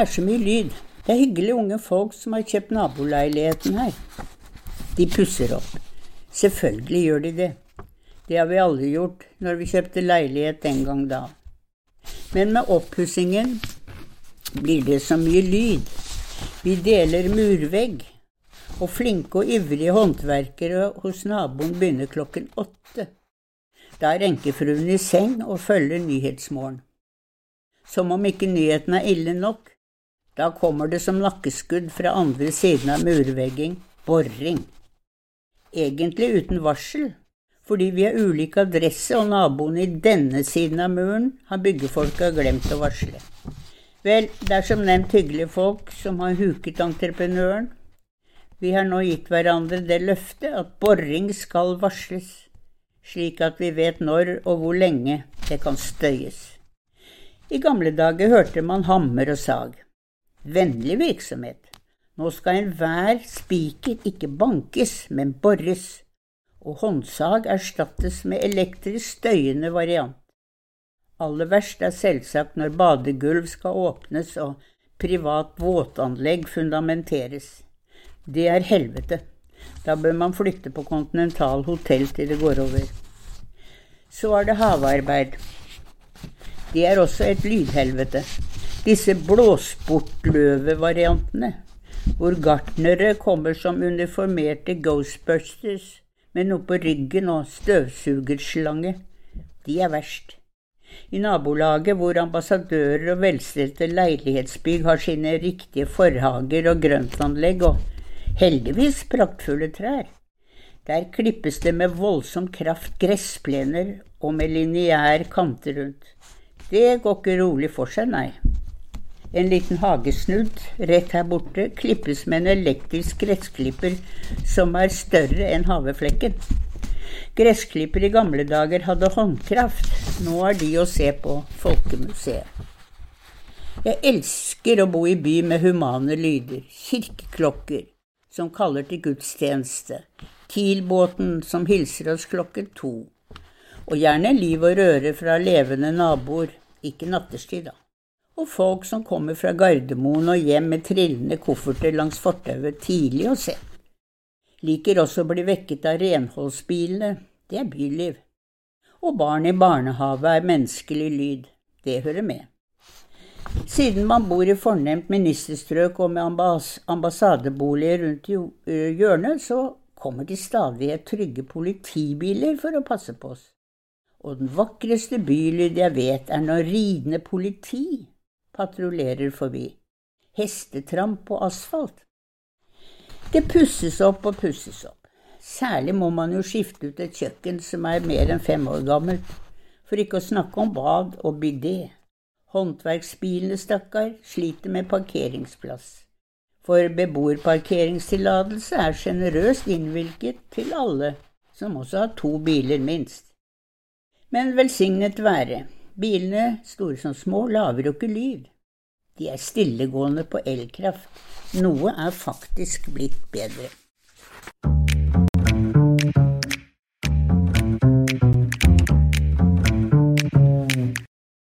er så mye lyd. Det er hyggelige unge folk som har kjøpt naboleiligheten her. De pusser opp. Selvfølgelig gjør de det. Det har vi alle gjort når vi kjøpte leilighet den gang da. Men med oppussingen blir det så mye lyd. Vi deler murvegg. Og flinke og ivrige håndverkere hos naboen begynner klokken åtte. Da er enkefruen i seng og følger Nyhetsmorgen. Som om ikke nyheten er ille nok, da kommer det som nakkeskudd fra andre siden av murvegging boring. Egentlig uten varsel, fordi vi har ulik adresse og naboene i denne siden av muren har byggefolka glemt å varsle. Vel, det er som nevnt hyggelige folk som har huket entreprenøren. Vi har nå gitt hverandre det løftet at boring skal varsles, slik at vi vet når og hvor lenge det kan støyes. I gamle dager hørte man hammer og sag vennlig virksomhet. Nå skal enhver spiker ikke bankes, men bores, og håndsag erstattes med elektrisk støyende variant. Aller verst er selvsagt når badegulv skal åpnes og privat våtanlegg fundamenteres. Det er helvete. Da bør man flytte på Continental hotell til det går over. Så er det havarbeid. Det er også et lydhelvete disse blåsportløvevariantene, hvor gartnere kommer som uniformerte ghostbusters med noe på ryggen og støvsugerslange, de er verst. I nabolaget hvor ambassadører og velstelte leilighetsbygg har sine riktige forhager og grøntanlegg og heldigvis praktfulle trær, der klippes det med voldsom kraft gressplener og med lineær kanter rundt. Det går ikke rolig for seg, nei. En liten hagesnudd rett her borte klippes med en elektrisk gressklipper som er større enn haveflekken. Gressklipper i gamle dager hadde håndkraft, nå er de å se på Folkemuseet. Jeg elsker å bo i by med humane lyder, kirkeklokker som kaller til gudstjeneste, Kiel-båten som hilser oss klokken to, og gjerne liv og røre fra levende naboer, ikke nattestid, da og folk som kommer fra Gardermoen og hjem med trillende kofferter langs fortauet tidlig og sent. Liker også å bli vekket av renholdsbilene, det er byliv. Og barn i barnehave er menneskelig lyd, det hører med. Siden man bor i fornemt ministerstrøk og med ambassadeboliger rundt hjørnet, så kommer de stadighet trygge politibiler for å passe på oss. Og den vakreste bylyd jeg vet, er når ridende politi patruljerer forbi. Hestetramp på asfalt. Det pusses opp og pusses opp. Særlig må man jo skifte ut et kjøkken som er mer enn fem år gammelt, for ikke å snakke om bad og bidé. Håndverksbilene, stakkar, sliter med parkeringsplass. For beboerparkeringstillatelse er sjenerøst innvilget til alle som også har to biler, minst. Men velsignet være, Bilene, store som små, lager jo ikke lyd. De er stillegående på elkraft. Noe er faktisk blitt bedre.